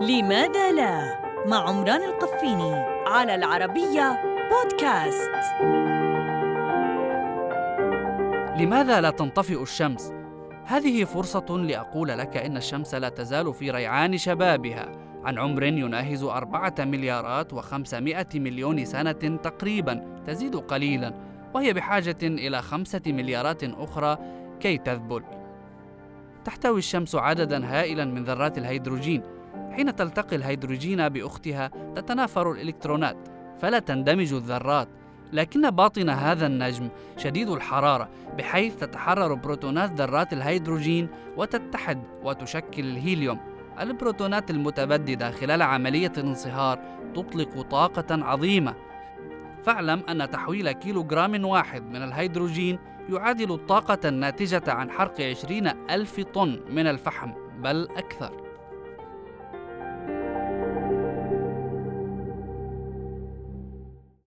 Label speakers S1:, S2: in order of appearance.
S1: لماذا لا؟ مع عمران القفيني على العربية بودكاست.
S2: لماذا لا تنطفئ الشمس؟ هذه فرصة لأقول لك إن الشمس لا تزال في ريعان شبابها. عن عمر يناهز أربعة مليارات وخمسمائة مليون سنة تقريبا تزيد قليلا وهي بحاجة إلى خمسة مليارات أخرى كي تذبل. تحتوي الشمس عددا هائلا من ذرات الهيدروجين حين تلتقي الهيدروجين بأختها تتنافر الإلكترونات فلا تندمج الذرات. لكن باطن هذا النجم شديد الحرارة بحيث تتحرر بروتونات ذرات الهيدروجين وتتحد وتشكل الهيليوم. البروتونات المتبددة خلال عملية الانصهار تطلق طاقة عظيمة. فاعلم أن تحويل كيلوغرام واحد من الهيدروجين يعادل الطاقة الناتجة عن حرق عشرين ألف طن من الفحم بل أكثر.